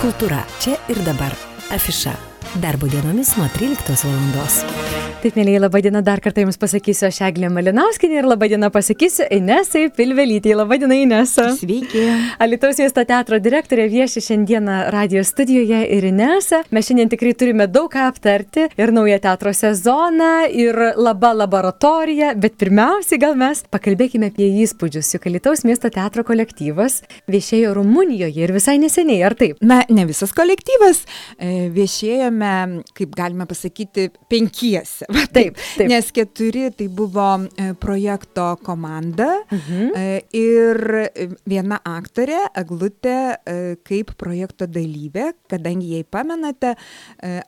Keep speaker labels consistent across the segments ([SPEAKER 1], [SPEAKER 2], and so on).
[SPEAKER 1] Kultūra čia ir dabar. Afiša. Darbo dienomis nuo 13 valandos.
[SPEAKER 2] Taip, mėlyje, laba diena, dar kartą Jums pasakysiu aš Eglė Malinauskinė ir laba diena pasakysiu Inesai Pilvelytė. Laba diena, Inesa.
[SPEAKER 3] Sveiki.
[SPEAKER 2] Alitaus miesto teatro direktorė vieši šiandieną radio studijoje ir Inesa. Mes šiandien tikrai turime daug ką aptarti ir naują teatro sezoną, ir laba laboratorija, bet pirmiausiai gal mes pakalbėkime apie įspūdžius, juk Alitaus miesto teatro kolektyvas viešėjo Rumunijoje ir visai neseniai, ar taip?
[SPEAKER 3] Na, ne visas kolektyvas. E, viešėjome, kaip galime pasakyti, penkiese. Va,
[SPEAKER 2] Taip, taip.
[SPEAKER 3] Nes keturi tai buvo e, projekto komanda
[SPEAKER 2] Mhm.
[SPEAKER 3] e, ir viena aktorė, Eglutė, e, kaip projekto dalyvė, kadangi jei pamenate,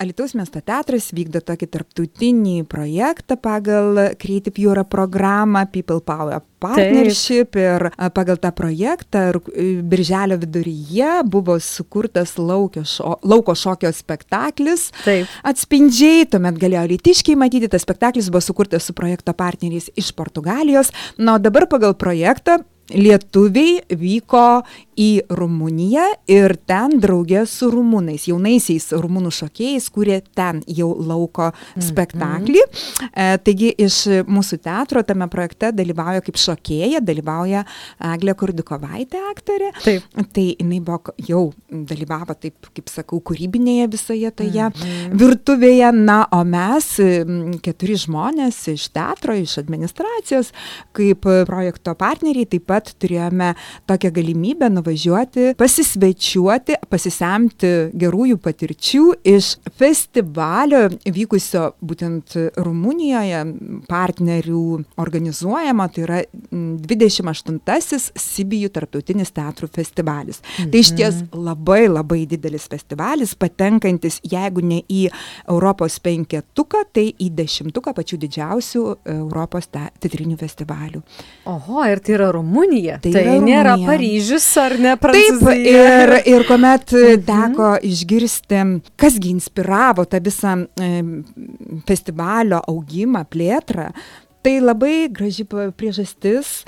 [SPEAKER 3] Alitaus miesto teatras vykdo tokį tarptautinį projektą pagal Creative Europe programą People Power Partnership ir a, pagal tą projektą birželio viduryje buvo sukurtas laukio šo, lauko šokio spektaklis
[SPEAKER 2] Taip.
[SPEAKER 3] atspindžiai, tuomet galėjo lytiškiai matyti, tas spektaklis buvo sukurtas su projekto partneriais iš Portugalijos, na, o dabar pagal projektą lietuviai vyko į Rumuniją ir ten draugė su rumūnais, jaunaisiais rumūnų šokėjais, kurie ten jau lauko spektaklį. E, taigi iš mūsų teatro tame projekte dalyvauja kaip šokėja, dalyvauja Eglė Kurdikovaitė aktorė.
[SPEAKER 2] Taip.
[SPEAKER 3] Tai jinai buvo jau dalyvavo, taip kaip sakau, kūrybinėje visoje toje virtuvėje. Na, o mes, keturi žmonės iš teatro, iš administracijos, kaip projekto partneriai, taip pat turėjome tokią galimybę nuvažiuoti, pasisvečiuoti, pasisemti gerųjų patirčių iš festivalio vykusio būtent Rumunijoje partnerių organizuojama, tai yra m, 28-asis Sibijų tarptautinis teatrų festivalis. Tai iš ties labai labai didelis festivalis, patenkantis, jeigu ne į Europos penketuką, tai į dešimtuką pačių didžiausių Europos te- teatrinių festivalių.
[SPEAKER 2] Oho, ir tai yra Rumunija.
[SPEAKER 3] Tai
[SPEAKER 2] tai
[SPEAKER 3] yra
[SPEAKER 2] nėra
[SPEAKER 3] Rumunija.
[SPEAKER 2] Paryžius ar ne
[SPEAKER 3] Taip,
[SPEAKER 2] Prancūzija.
[SPEAKER 3] ir, ir kuomet teko išgirsti, kasgi inspiravo tą visą festivalio augimą, plėtrą. Tai labai graži priežastis.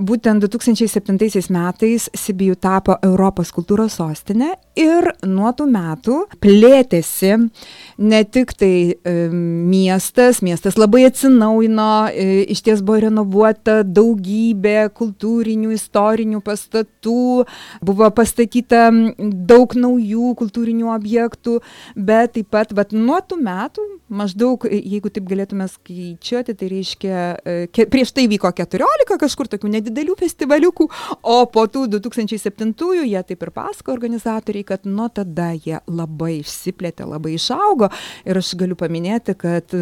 [SPEAKER 3] Būtent 2007 metais Sibijų tapo Europos kultūros sostinė ir nuo tų metų plėtėsi ne tik tai miestas, miestas labai atsinaujino, iš ties buvo renovuota daugybė kultūrinių, istorinių pastatų, buvo pastatyta daug naujų kultūrinių objektų, bet taip pat vat, nuo tų metų, maždaug, jeigu taip galėtume skaičiuoti, tai reiškia, e, ke, prieš tai vyko 14 kažkur tokių nedidelių festivaliukų, o po tų 2007-ųjų jie taip ir pasako organizatoriai, kad nuo tada jie labai išsiplėtė, labai išaugo ir aš galiu paminėti, kad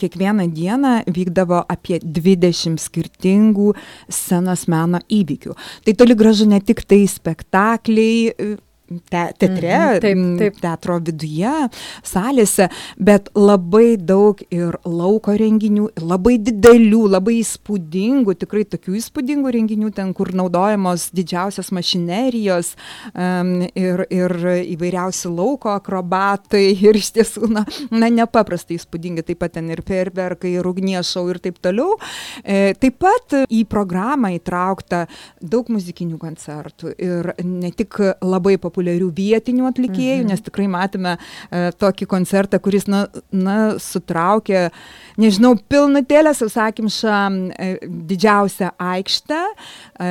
[SPEAKER 3] kiekvieną dieną vykdavo apie 20 skirtingų scenos meno įvykių. Tai toli gražu ne tik tai spektakliai, te, teatre,
[SPEAKER 2] Mhm, taip, taip.
[SPEAKER 3] teatro viduje, salėse, bet labai daug ir lauko renginių, labai didelių, labai įspūdingų, tikrai tokių įspūdingų renginių, ten, kur naudojamos didžiausios mašinerijos um, ir, ir įvairiausi lauko akrobatai ir iš tiesų, na, na nepaprastai įspūdingi, taip pat ten ir ferverkai, ir ugniešau ir taip toliau. E, taip pat į programą įtraukta daug muzikinių koncertų ir ne tik labai populiarių vietinių atlikėjų, mhm. nes tikrai matėme e, tokį koncertą, kuris, na, na sutraukė, nežinau, pilnutėlę sausakimšą e, didžiausią aikštę. E,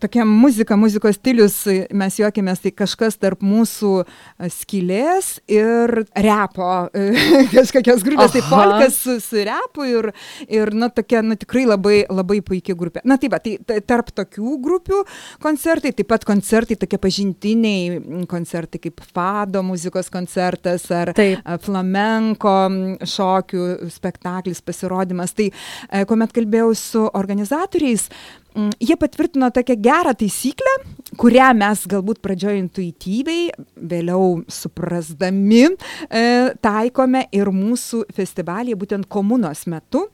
[SPEAKER 3] tokia muzika, muzikos stilius, mes juokėmės, tai kažkas tarp mūsų e, skylės ir repo, kažkokios grupės, tai
[SPEAKER 2] Aha.
[SPEAKER 3] folkas su, su repu ir, ir na, tokia, na, tikrai labai, labai puikia grupė. Na, taip, tai ta- tarp tokių grupių koncertai, taip pat koncertai, tokie pažintiniai koncertai kaip fado muzikos koncertas ar
[SPEAKER 2] Taip.
[SPEAKER 3] flamenko šokių spektaklis, pasirodymas. Tai e, kuomet kalbėjau su organizatoriais, jie patvirtino tokią gerą taisyklę, kurią mes galbūt pradžioje intuityviai, vėliau suprasdami, e, taikome ir mūsų festivalyje, būtent komunos metu,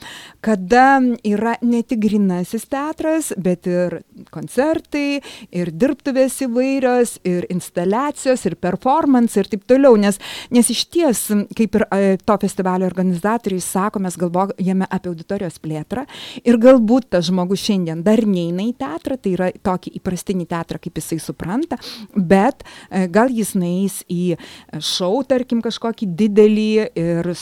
[SPEAKER 3] kada yra ne tik grinasis teatras, bet ir koncertai, ir dirbtuvės įvairios, ir instaliacijos, ir performance, ir taip toliau. Nes, nes iš ties, kaip ir e, to festivalio organizatoriai sako, mes galvojame apie auditorijos plėtrą ir galbūt tas žmogus šiandien dar neina į teatrą, tai yra tokį įprastinį teatrą, kaip kaip jisai supranta, bet e, gal jis neįs į šau, tarkim, kažkokį didelį ir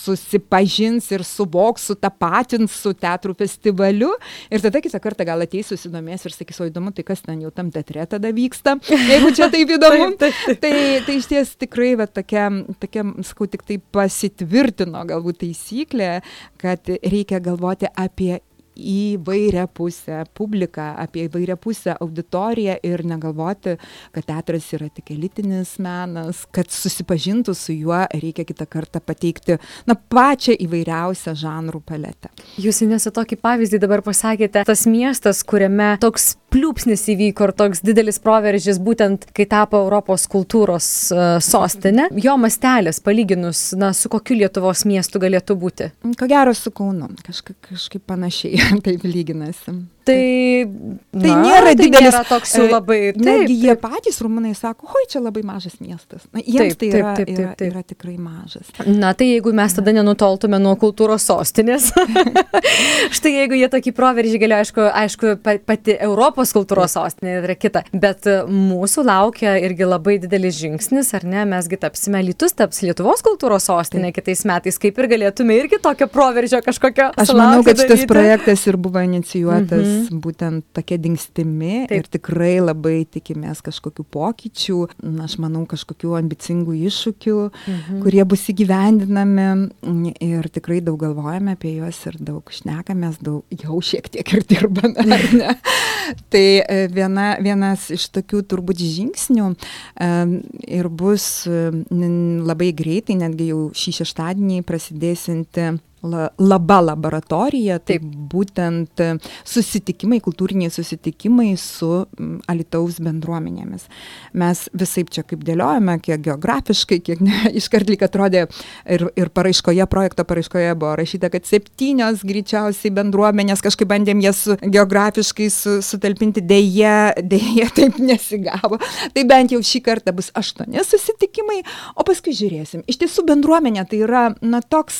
[SPEAKER 3] susipažins ir suvoks, sutapatins su teatrų festivaliu ir tada kitą kartą gal ateis susidomės ir sakys, o įdomu, tai kas ten jau tam teatre tada vyksta, jeigu čia taip įdomu. taip, taip. Tai, tai iš ties tikrai, va, tokia, tokia, sakau, tik tai pasitvirtino galbūt taisyklė, kad reikia galvoti apie įvairią pusę publiką, apie įvairią pusę auditoriją ir negalvoti, kad teatras yra tik elitinis menas, kad susipažintų su juo reikia kitą kartą pateikti, na, pačią įvairiausią žanrų paletę.
[SPEAKER 2] Jūs nesate tokį pavyzdį dabar pasakėte, tas miestas, kuriame toks pliūpsnis įvyko ir toks didelis proveržis būtent, kai tapo Europos kultūros uh, sostinė, jo mastelis palyginus, na, su kokiu Lietuvos miestu galėtų būti?
[SPEAKER 3] Ko gero su Kaunu, kažkaip, kažkaip panašiai. taip lyginasi.
[SPEAKER 2] Tai,
[SPEAKER 3] tai na, nėra tai didelis.
[SPEAKER 2] Nėra toks jau e, labai.
[SPEAKER 3] Taip, netgi jie patys rumunai sako, oi, čia labai mažas miestas. Na, jiems taip, tai yra, taip, taip, taip, taip. Yra, yra tikrai mažas.
[SPEAKER 2] Na, tai jeigu mes tada nenutoltume nuo kultūros sostinės, štai jeigu jie tokį proveržį galėjo, aišku, aišku, pati Europos kultūros sostinė yra kita, bet mūsų laukia irgi labai didelis žingsnis, ar ne, mesgi tapsime Lietus, taps Lietuvos kultūros sostinė kitais metais, kaip ir galėtume irgi tokio proveržio kažkokio.
[SPEAKER 3] Aš manau, kad šitas projektas ir buvo inicijuotas. Mm -hmm -hmm. būtent tokia dingstimi Taip. ir tikrai labai tikimės kažkokių pokyčių, aš manau, kažkokių ambicingų iššūkių, mhm. kurie bus įgyvendinami ir tikrai daug galvojame apie juos ir daug šnekamės, daug jau šiek tiek ir dirbame, tai e, viena, vienas iš tokių turbūt žingsnių ir bus labai greitai, netgi jau šį šeštadienį prasidėsinti la, laba laboratorija, tai Taip. būtent susitikimai, kultūriniai susitikimai su Alitaus bendruomenėmis. Mes visai čia kaip dėliojame, kiek geografiškai, kiek ne, iškart lyg atrodė ir, ir paraiškoje, projekto paraiškoje buvo rašyta, kad septynios greičiausiai bendruomenės kažkaip bandėm jas geografiškai su, sutalpinti, dėje, dėje taip nesigavo. Tai bent jau šį kartą bus aštuoni susitikimai, o paskui žiūrėsim. Iš tiesų bendruomenė tai yra, na, toks,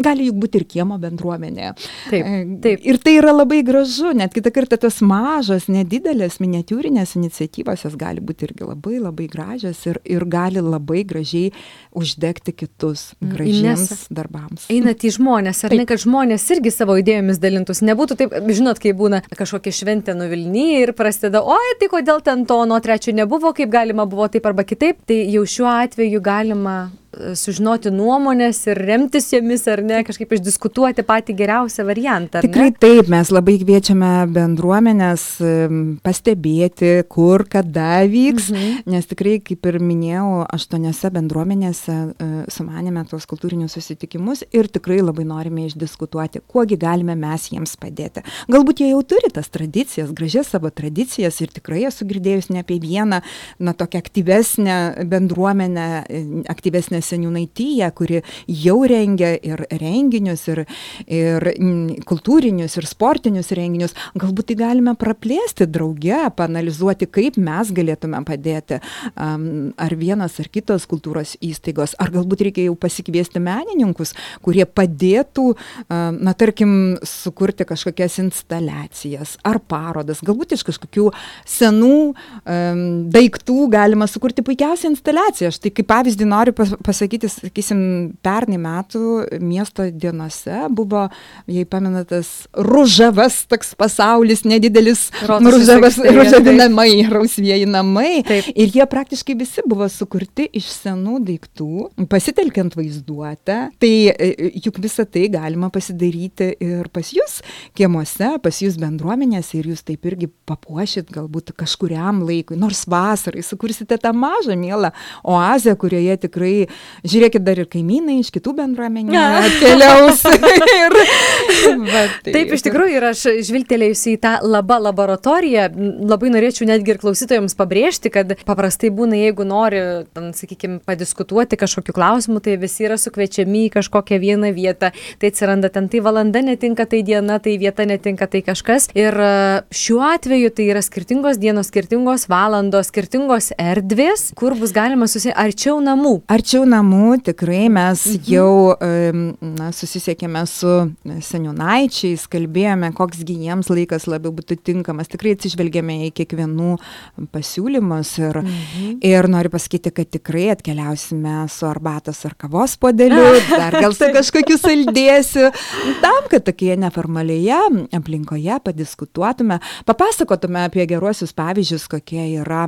[SPEAKER 3] gal gali juk būti ir kiemo bendruomenė.
[SPEAKER 2] Taip, e, taip.
[SPEAKER 3] Ir tai yra labai gražu, net kitą kartą tas mažas, nedidelės, miniatūrinės iniciatyvos, jos gali būti irgi labai labai gražios ir, ir gali labai gražiai uždegti kitus mm, gražiems Inesa. darbams.
[SPEAKER 2] Einat į žmonės, ar taip. ne, kad žmonės irgi savo idėjomis dalintųsi. Nebūtų taip, žinot, kai būna kažkokia šventė nuvilnyje ir prasideda, oi, tai kodėl ten to nuo trečio nebuvo, kaip galima buvo taip arba kitaip, tai jau šiuo atveju galima sužinoti nuomonės ir remtis jomis, ar ne, kažkaip išdiskutuoti patį geriausią variantą.
[SPEAKER 3] Tikrai ne? taip, mes labai kviečiame bendruomenės pastebėti, kur, kada vyks, mhm. nes tikrai, kaip ir minėjau, aštuoniose bendruomenėse uh, sumanėme tuos kultūrinius susitikimus ir tikrai labai norime išdiskutuoti, kuogi galime mes jiems padėti. Galbūt jie jau turi tas tradicijas, gražias savo tradicijas ir tikrai esu girdėjus ne apie vieną, na, tokią aktyvesnę bendruomenę, aktyvesnę seniūnaitija, kuri jau rengia ir renginius, ir, ir kultūrinius, ir sportinius renginius. Galbūt tai galime praplėsti drauge, panalizuoti, kaip mes galėtume padėti. Ar vienas ar kitos kultūros įstaigos, ar galbūt reikia jau pasikviesti menininkus, kurie padėtų, na tarkim, sukurti kažkokias instaliacijas ar parodas. Galbūt iš kažkokių senų um, daiktų galima sukurti puikiausią instaliaciją. Štai kaip pavyzdį noriu pas, pasakyti, sakysim, pernai metų miesto dienose buvo, jei pamenatas, ružavas toks pasaulis, nedidelis ružavas, ružavi namai, rausvieji namai. Taip. Ir jie praktiškai visi buvo sukurti iš senų daiktų, pasitelkiant vaizduotę. Tai e, juk visą tai galima pasidaryti ir pas jūs kiemuose, pas jūs bendruomenėse ir jūs taip irgi papuošit galbūt kažkuriam laikui, nors vasarai sukursite tą mažą mielą oazę, kurioje tikrai žiūrėkit, dar ir kaimynai iš kitų bendruomenių atkeliaus. ir,
[SPEAKER 2] va, tai, Taip, iš tikrųjų, ir aš žvilgtelėjusi į tą labą laboratoriją, labai norėčiau netgi ir klausytojams pabrėžti, kad paprastai būna, jeigu nori, ten, sakykime, padiskutuoti kažkokiu klausimu, tai visi yra sukviečiami į kažkokią vieną vietą, tai atsiranda ten tai valanda netinka, tai diena, tai vieta netinka, tai kažkas. Ir e, šiuo atveju tai yra skirtingos dienos, skirtingos valandos, skirtingos erdvės, kur bus galima susitikti arčiau namų.
[SPEAKER 3] Arčiau namų tikrai mes mhm. jau na, susisiekėme su seniunaičiais, kalbėjome, koksgi jiems laikas labiau būtų tinkamas. Tikrai atsižvelgėme į kiekvienų pasiūlymus ir, mhm. ir noriu pasakyti, kad tikrai atkeliausime su arbatos ar kavos podeliu, dar gal su kažkokiu saldėsiu, tam, kad tokioje neformalioje aplinkoje padiskutuotume, papasakotume apie geruosius pavyzdžius, kokie yra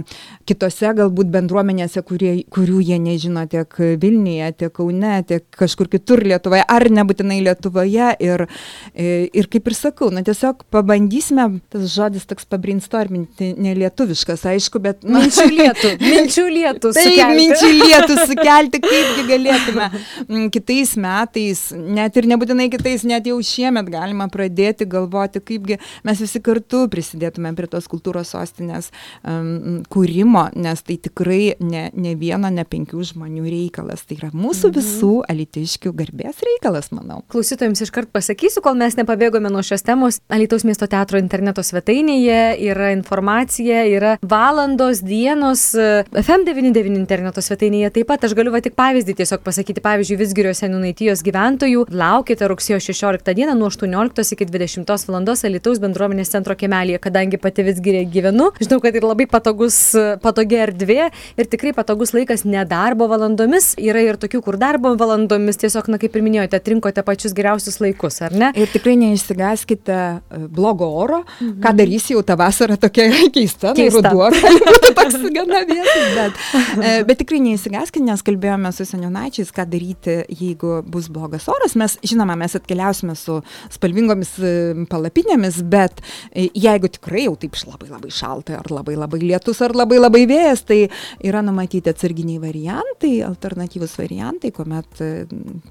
[SPEAKER 3] kitose galbūt bendruomenėse, kurie, kurių jie nežino tiek Vilniuje, tiek Kaune, tiek kažkur kitur Lietuvoje, ar nebūtinai Lietuvoje. Ir, ir kaip ir sakau, na tiesiog pabandysime, tas žodis toks pabrinstorminti, nelietuviškas, aišku, bet...
[SPEAKER 2] Na, minčių lietų, minčių lietų.
[SPEAKER 3] Taip, minčių lietų sukelti, kaipgi galėtume kitais metais, net ir nebūtinai kitais, net jau šiemet galima pradėti galvoti, kaipgi mes visi kartu prisidėtume prie tos kultūros sostinės um, kūrimo, nes tai tikrai ne, ne vieno, ne penkių žmonių reikalas. Tai yra mūsų mhm. visų alitiškių garbės reikalas, manau.
[SPEAKER 2] Klausytojams iškart pasakysiu, kol mes nepabėgome nuo šios temos. Alitaus miesto teatro interneto svetainėje yra informacija, yra valandos, dienos. FM99 interneto svetainėje taip pat aš galiu va tik pavyzdį tiesiog pasakyti. Pavyzdžiui, Visgirio Senunaitijos gyventojų laukite rugsėjo 16 dieną nuo 18 iki 20 val. Alitaus bendruomenės centro kemelėje, kadangi pati Visgirė gyvenu. Žinau, kad ir labai patogus, patogi erdvė ir tikrai patogus laikas nedarbo valandomis. Yra ir tokių, kur darbo valandomis tiesiog, na kaip ir minėjote, atrinkote pačius geriausius laikus, ar ne?
[SPEAKER 3] Ir tikrai neišsigaskite e, blogo oro, mhm. ką darys jau ta vasara tokia keista, tai keista. ruduo, būtų toks gana vietas, bet, e, bet tikrai neįsigaskite, nes kalbėjome su senionaičiais, ką daryti, jeigu bus blogas oras. Mes, žinoma, mes atkeliausime su spalvingomis e, palapinėmis, bet jeigu tikrai jau taip labai labai šalta, ar labai labai lietus, ar labai labai vėjas, tai yra numatyti atsarginiai variantai, alternatyvus variantai, kuomet e,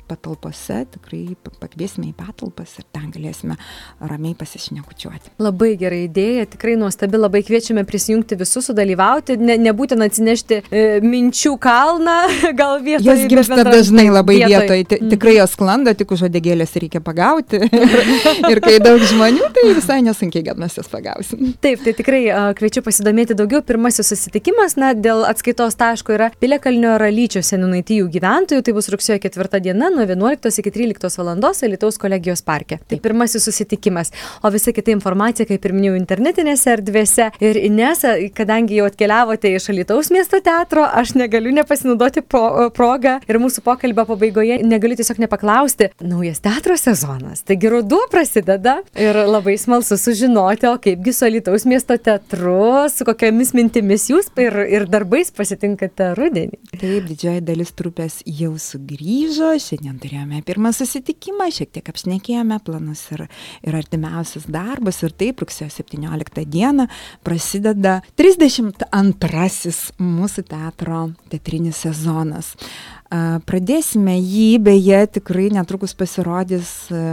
[SPEAKER 3] patalpose tikrai pakviesime į patalpas ir ten galėsime ramiai pasišnekučiuoti.
[SPEAKER 2] Labai gera idėja, tikrai nuostabi, labai kviečiame prisijungti visus, sudalyvauti, ne, nebūtina atsinešti e, minčių kalną, gal vietoje.
[SPEAKER 3] Jos gimsta dažnai labai vietoje, vietoj. Mhm. tikrai jos sklanda, tik už odegėlės reikia pagauti. ir kai daug žmonių, tai visai nesunkiai gal mes jas pagausim.
[SPEAKER 2] Taip, tai tikrai uh, kviečiu pasidomėti daugiau. Pirmasis susitikimas, na, dėl atskaitos taško yra Pilekalnio ralyčio senunaitijų gyventojų. Tai bus rugsėjo 4 diena nuo 11 iki 13 val. Lietuvos kolegijos parke. Tai pirmasis susitikimas. O visa kita informacija, kaip ir minėjau, internetinėse erdvėse. Ir Inesa, kadangi jau atkeliavote iš Lietuvos miesto teatro, aš negaliu nepasinaudoti pro, progą ir mūsų pokalbio pabaigoje negaliu tiesiog nepaklausti. Naujas teatro sezonas. Taigi ruduo prasideda ir labai smalsu sužinoti, o kaipgi su Lietuvos miesto teatru, su kokiamis mintimis jūs ir, ir darbais pasitinkate rudenį.
[SPEAKER 3] Taip, didžioji dalis trupės jau sugrįžo, šiandien turėjome pirmą susitikimą, šiek tiek apšnekėjome planus ir, ir artimiausius darbus ir taip, rugsėjo 17 dieną prasideda 32 mūsų teatro teatrinis sezonas. Pradėsime jį, beje, tikrai netrukus pasirodys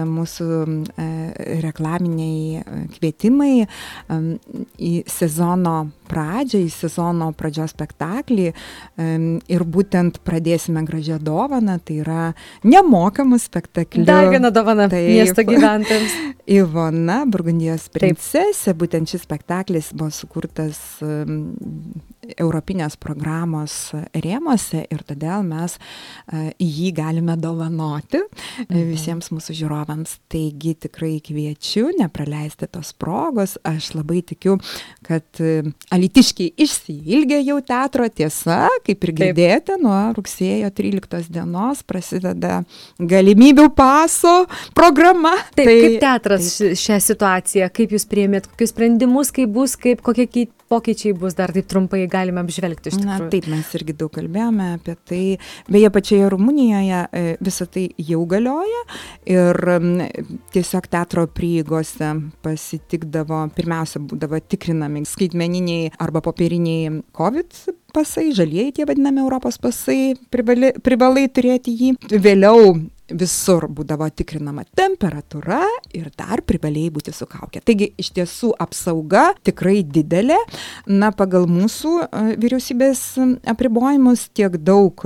[SPEAKER 3] mūsų reklaminiai kvietimai į sezono pradžią, į sezono pradžios spektaklį ir būtent pradėsime gražią dovaną, tai yra nemokamų spektaklių.
[SPEAKER 2] Dar viena dovana Taip, miesto gyventojams.
[SPEAKER 3] Ivona, Burgundijos princesė, Taip. būtent šis spektaklis buvo sukurtas Europinės programos rėmose ir todėl mes e, jį galime dovanoti mhm. visiems mūsų žiūrovams. Taigi tikrai kviečiu nepraleisti tos progos. Aš labai tikiu, kad e, alitiškiai išsiilgė jau teatro tiesa, kaip ir girdėjote, nuo rugsėjo 13 dienos prasideda galimybių paso programa.
[SPEAKER 2] Taip, tai, kaip teatras taip. šią situaciją, kaip jūs priemėt, kokius sprendimus, kaip bus, kaip kokie pokyčiai bus, dar taip trumpai galime apžvelgti.
[SPEAKER 3] Na taip, mes irgi daug kalbėjome apie tai. Beje, pačioje Rumunijoje e, visą tai jau galioja ir tiesiog teatro prieigose pasitikdavo, pirmiausia, būdavo tikrinami skaitmeniniai arba popieriniai COVID pasai, žalieji tie vadinami Europos pasai, privali, privalai turėti jį. Vėliau visur būdavo tikrinama temperatūra ir dar privalėjai būti su kaukė. Taigi iš tiesų apsauga tikrai didelė. Na, pagal mūsų e, vyriausybės apribojimus tiek daug,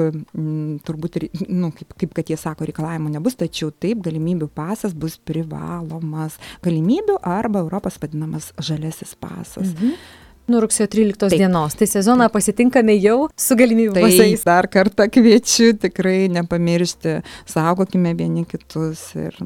[SPEAKER 3] turbūt, nu, kaip, kaip kad jie sako, reikalavimų nebus, tačiau taip, galimybių pasas bus privalomas. Galimybių arba Europos vadinamas žalesis pasas. Mhm.
[SPEAKER 2] Nuo rugsėjo 13 Taip. dienos. Tai sezoną Taip. pasitinkame jau su galimybių
[SPEAKER 3] tai
[SPEAKER 2] pasais.
[SPEAKER 3] Dar kartą kviečiu tikrai nepamiršti, saugokime vieni kitus ir,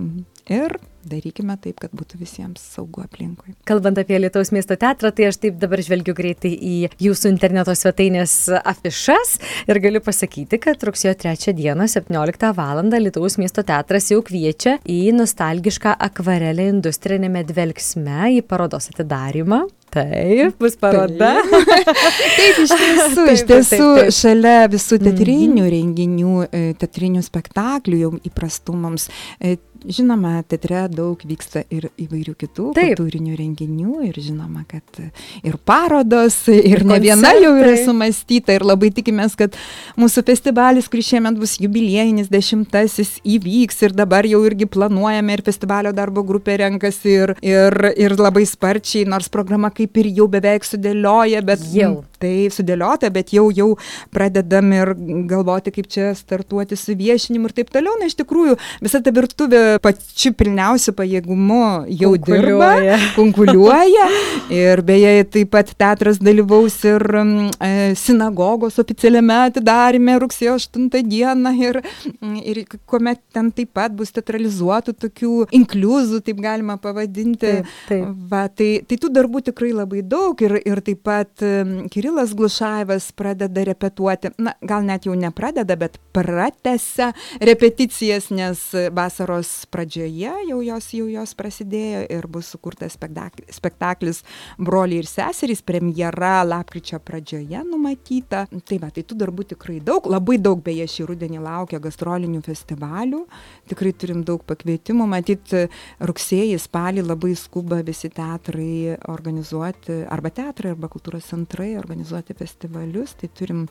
[SPEAKER 3] ir darykime taip, kad būtų visiems saugu aplinkui.
[SPEAKER 2] Kalbant apie Lietuvos miesto teatrą, tai aš taip dabar žvelgiu greitai į jūsų interneto svetainės afišas ir galiu pasakyti, kad rugsėjo 3 dieną 17 val. Lietuvos miesto teatras jau kviečia į nostalgišką akvarelę industrinėme dvelgsme į parodos atidarimą. Taip, bus paroda.
[SPEAKER 3] Taip, iš tiesų, taip, iš tiesų taip, taip. šalia visų teatrinių mm -hmm. renginių, e, teatrinių spektaklių jau įprastų mums e, Žinoma, teatre daug vyksta ir įvairių kitų Taip. kultūrinių renginių ir žinoma, kad ir parodos, ir, ir ne viena jau yra sumastyta ir labai tikimės, kad mūsų festivalis, kuris šiemet bus jubiliejinis dešimtasis, įvyks ir dabar jau irgi planuojame ir festivalio darbo grupė renkasi ir, ir, ir labai sparčiai, nors programa kaip ir jau beveik sudėlioja, bet jau. Tai sudėliota, bet jau, jau pradedam ir galvoti, kaip čia startuoti su viešinimu ir taip toliau. Na, iš tikrųjų, visa ta virtuvė pačiu pilniausiu pajėgumu jau dirba, konkuliuoja. Ir beje, taip pat teatras dalyvaus ir e, sinagogos oficialiame atidarime rugsėjo 8 dieną ir, ir kuomet ten taip pat bus teatralizuotų tokių inkliuzų, taip galima pavadinti. Taip, taip. Va, tai, tai tų darbų tikrai labai daug ir, ir taip pat Kirilas Glušaivas pradeda repetuoti, na, gal net jau nepradeda, bet pratesa repeticijas, nes vasaros pradžioje jau jos, jau jos prasidėjo ir bus sukurtas spektaklis, spektaklis Broliai ir seserys, premjera lapkričio pradžioje numatyta. Tai va, tai tų darbų tikrai daug, labai daug beje šį rudenį laukia gastrolinių festivalių, tikrai turim daug pakvietimų, matyt, rugsėjį, spalį labai skuba visi teatrai organizuoti, arba teatrai, arba kultūros centrai organizuoti festivalius, tai turim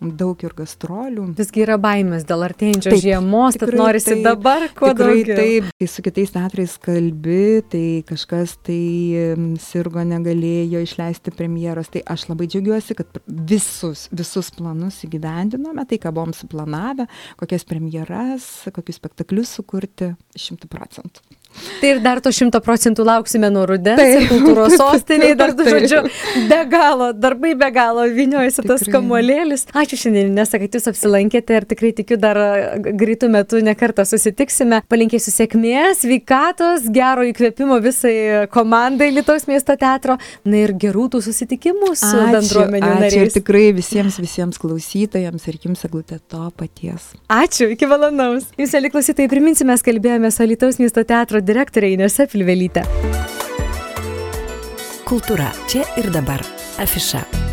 [SPEAKER 3] daug ir gastrolių.
[SPEAKER 2] Visgi yra baimės dėl artėjančios žiemos, tad norisi taip, dabar kuo
[SPEAKER 3] tikrai,
[SPEAKER 2] daugiau.
[SPEAKER 3] taip. Kai su kitais teatrais kalbi tai kažkas tai sirgo negalėjo išleisti premjeros. Tai aš labai džiaugiuosi kad visus visus planus įgyvendinome tai ką buvom suplanavę kokias premjeras kokius spektaklius sukurti. Šimtu procentų
[SPEAKER 2] Tai ir dar to šimto procentų lauksime nuo rudens ir kultūros sostiniai, dar du žodžiu, be galo, darbai be galo, viniojasi tas kamuolėlis. Ačiū šiandien, nes kad jūs apsilankėte ir tikrai tikiu dar greitų metų nekartą susitiksime. Palinkėsiu sėkmės, sveikatos, gero įkvėpimo visai komandai Lietuvos miesto teatro, na ir gerų tų susitikimų su bendruomenių nariais.
[SPEAKER 3] Ačiū ir tikrai visiems, visiems klausytojams ir jums eglutė to paties.
[SPEAKER 2] Ačiū, iki valandaus. Jūs, aliklausytojai, priminsime, kalbėjome su Lietuvos miesto teatro direktorė Inese Pilvelytė.
[SPEAKER 1] Kultūra čia ir dabar. Afiša.